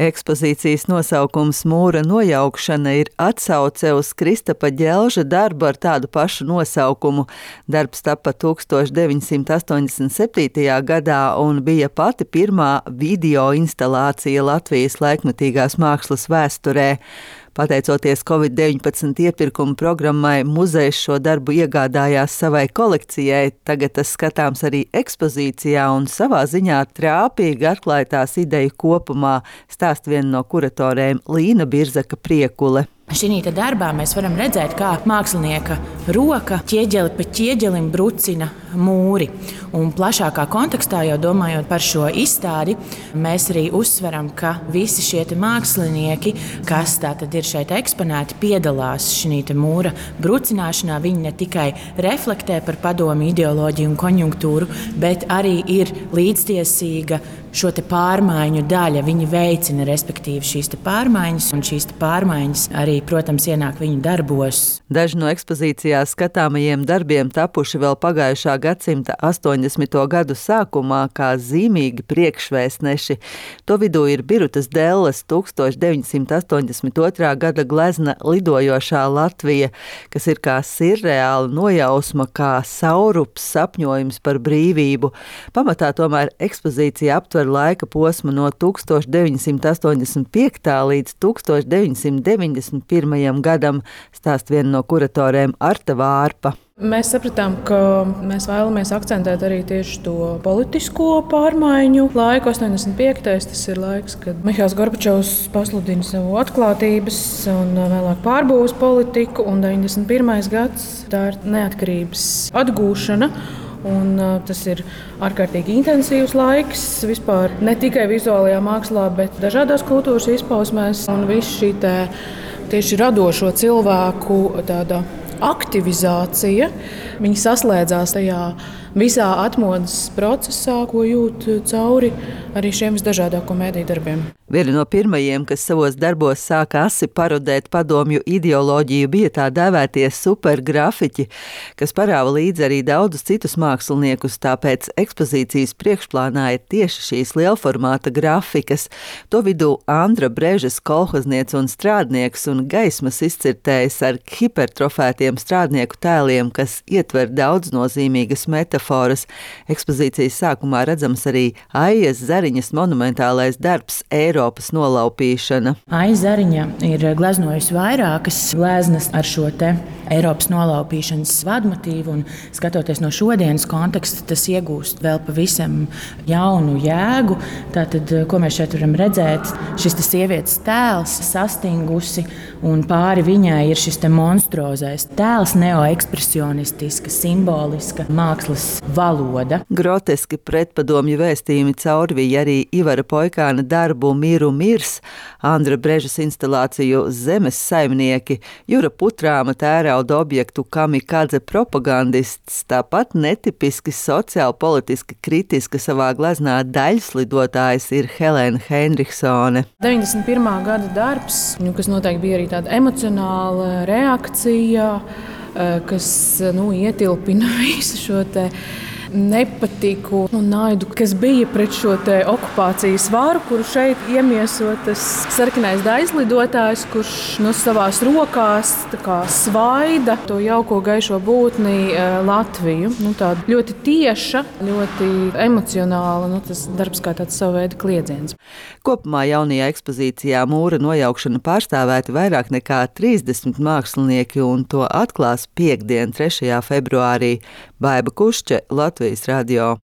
Ekspozīcijas nosaukums Mūra nojaukšana ir atsauce uz Kristapa ģelža darbu ar tādu pašu nosaukumu. Darbs tapa 1987. gadā un bija pati pirmā video instalācija Latvijas laikmetīgās mākslas vēsturē. Pateicoties Covid-19 iepirkuma programmai, muzejs šo darbu iegādājās savai kolekcijai. Tagad tas skatāms arī ekspozīcijā un savā ziņā trāpīgi atklāja tās ideju kopumā, stāst viena no kuratorēm Līna Birzaka Priekule. Šī darbā mēs varam redzēt, kā mākslinieka roka ķieģeli pa ķieģelim brucina mūri. Un plašākā kontekstā, jau domājot par šo izstādi, mēs arī uzsveram, ka visi šie mākslinieki, kas ir šeit eksponēti, piedalās šī mūra brucināšanā. Viņi ne tikai reflektē par padomu ideoloģiju un konjunktūru, bet arī ir līdztiesīga šo pārmaiņu daļa. Viņi veicina respektīvi šīs pārmaiņas, un šīs pārmaiņas arī protams, ienāk viņu darbos. Daži no ekspozīcijā skatāmajiem darbiem tapuši vēl pagājušā gadsimta 80. gadu sākumā kā zīmīgi priekšvēstneši. To vidū ir Birutas Dēles 1982. gada glezna Lidojošā Latvija, kas ir kā sirreāla nojausma, kā saurups sapņojums par brīvību. Pamatā tomēr ekspozīcija aptver laika posmu no 1985. līdz 1990 2021. gadam, stāst viena no kuratoriem Arta Vārpa. Mēs sapratām, ka mēs vēlamies akcentēt arī tieši to politisko pārmaiņu laiku. 85. tas ir laiks, kad Mihāls Gorbačovs pasludina savu atklātības un vēlāk pārbūves politiku, un 91. gads tā ir neatkarības atgūšana. Un, tas ir ārkārtīgi intensīvs laiks vispār ne tikai vizuālajā mākslā, bet dažādās kultūras izpausmēs. Un viss šī tieši radošo cilvēku aktivizācija. Viņi saslēdzās tajā visā atmodas procesā, ko jūt cauri arī šiem visdažādāko mēdīju darbiem. Viena no pirmajiem, kas savos darbos sāka asi parodēt padomju ideoloģiju, bija tā dēvētie supergrafiķi, kas parāva līdzi arī daudzus citus māksliniekus, tāpēc ekspozīcijas priekšplānā ir tieši šīs lielformāta grafikas. To vidū Andra Brežas kolhozniec un strādnieks un gaismas izcirtējs ar hipertrofētiem strādnieku tēliem, kas ietver daudz nozīmīgas metaforas. Ekspozīcijas sākumā redzams arī Aijas Zariņas monumentālais darbs Eiro Eiropas nolaupīšana. Aizariņa ir gleznojusi vairākas gleznas ar šo Eiropas nolaupīšanas vadmotīvu, un skatoties no šodienas konteksta, tas iegūst vēl pavisam jaunu jēgu. Tātad, ko mēs šeit varam redzēt, šis sievietes tēls sastingusi, un pāri viņai ir šis monstrozais tēls, neoekspresionistiska, simboliska mākslas valoda. Groteski pretpadomju vēstījumi caurvīja arī Ivara Poikāna darbu Mīru Mirs, Andra Brežas instalāciju Zemes saimnieki, Jura Putrāma tērauda objektu kamikādze propagandists, tāpat netipiski sociāli politiski kritiska savā gleznā daļslidotājs ir Helēna Heinrichsone. 91. gada darbs, nu, kas noteikti bija arī tāda emocionāla reakcija, eh, kas nu, ietilpina visu šo te nepatiku un naidu, kas bija pret šo okupācijas varu, kuru šeit iemieso tas sarkanais daizlidotājs, kurš nu, savās rokās svaida to jauko gaišo būtni e, Latviju. Nu, tāda ļoti tieša, ļoti emocionāla, nu, tas darbs kā tāds savu veidu kliedziens. Kopumā jaunajā ekspozīcijā mūra nojaukšana pārstāvēti vairāk nekā 30 mākslinieki, un to atklās piekdien, 3. februārī Baiba Kušķe Latvijas To jest radio.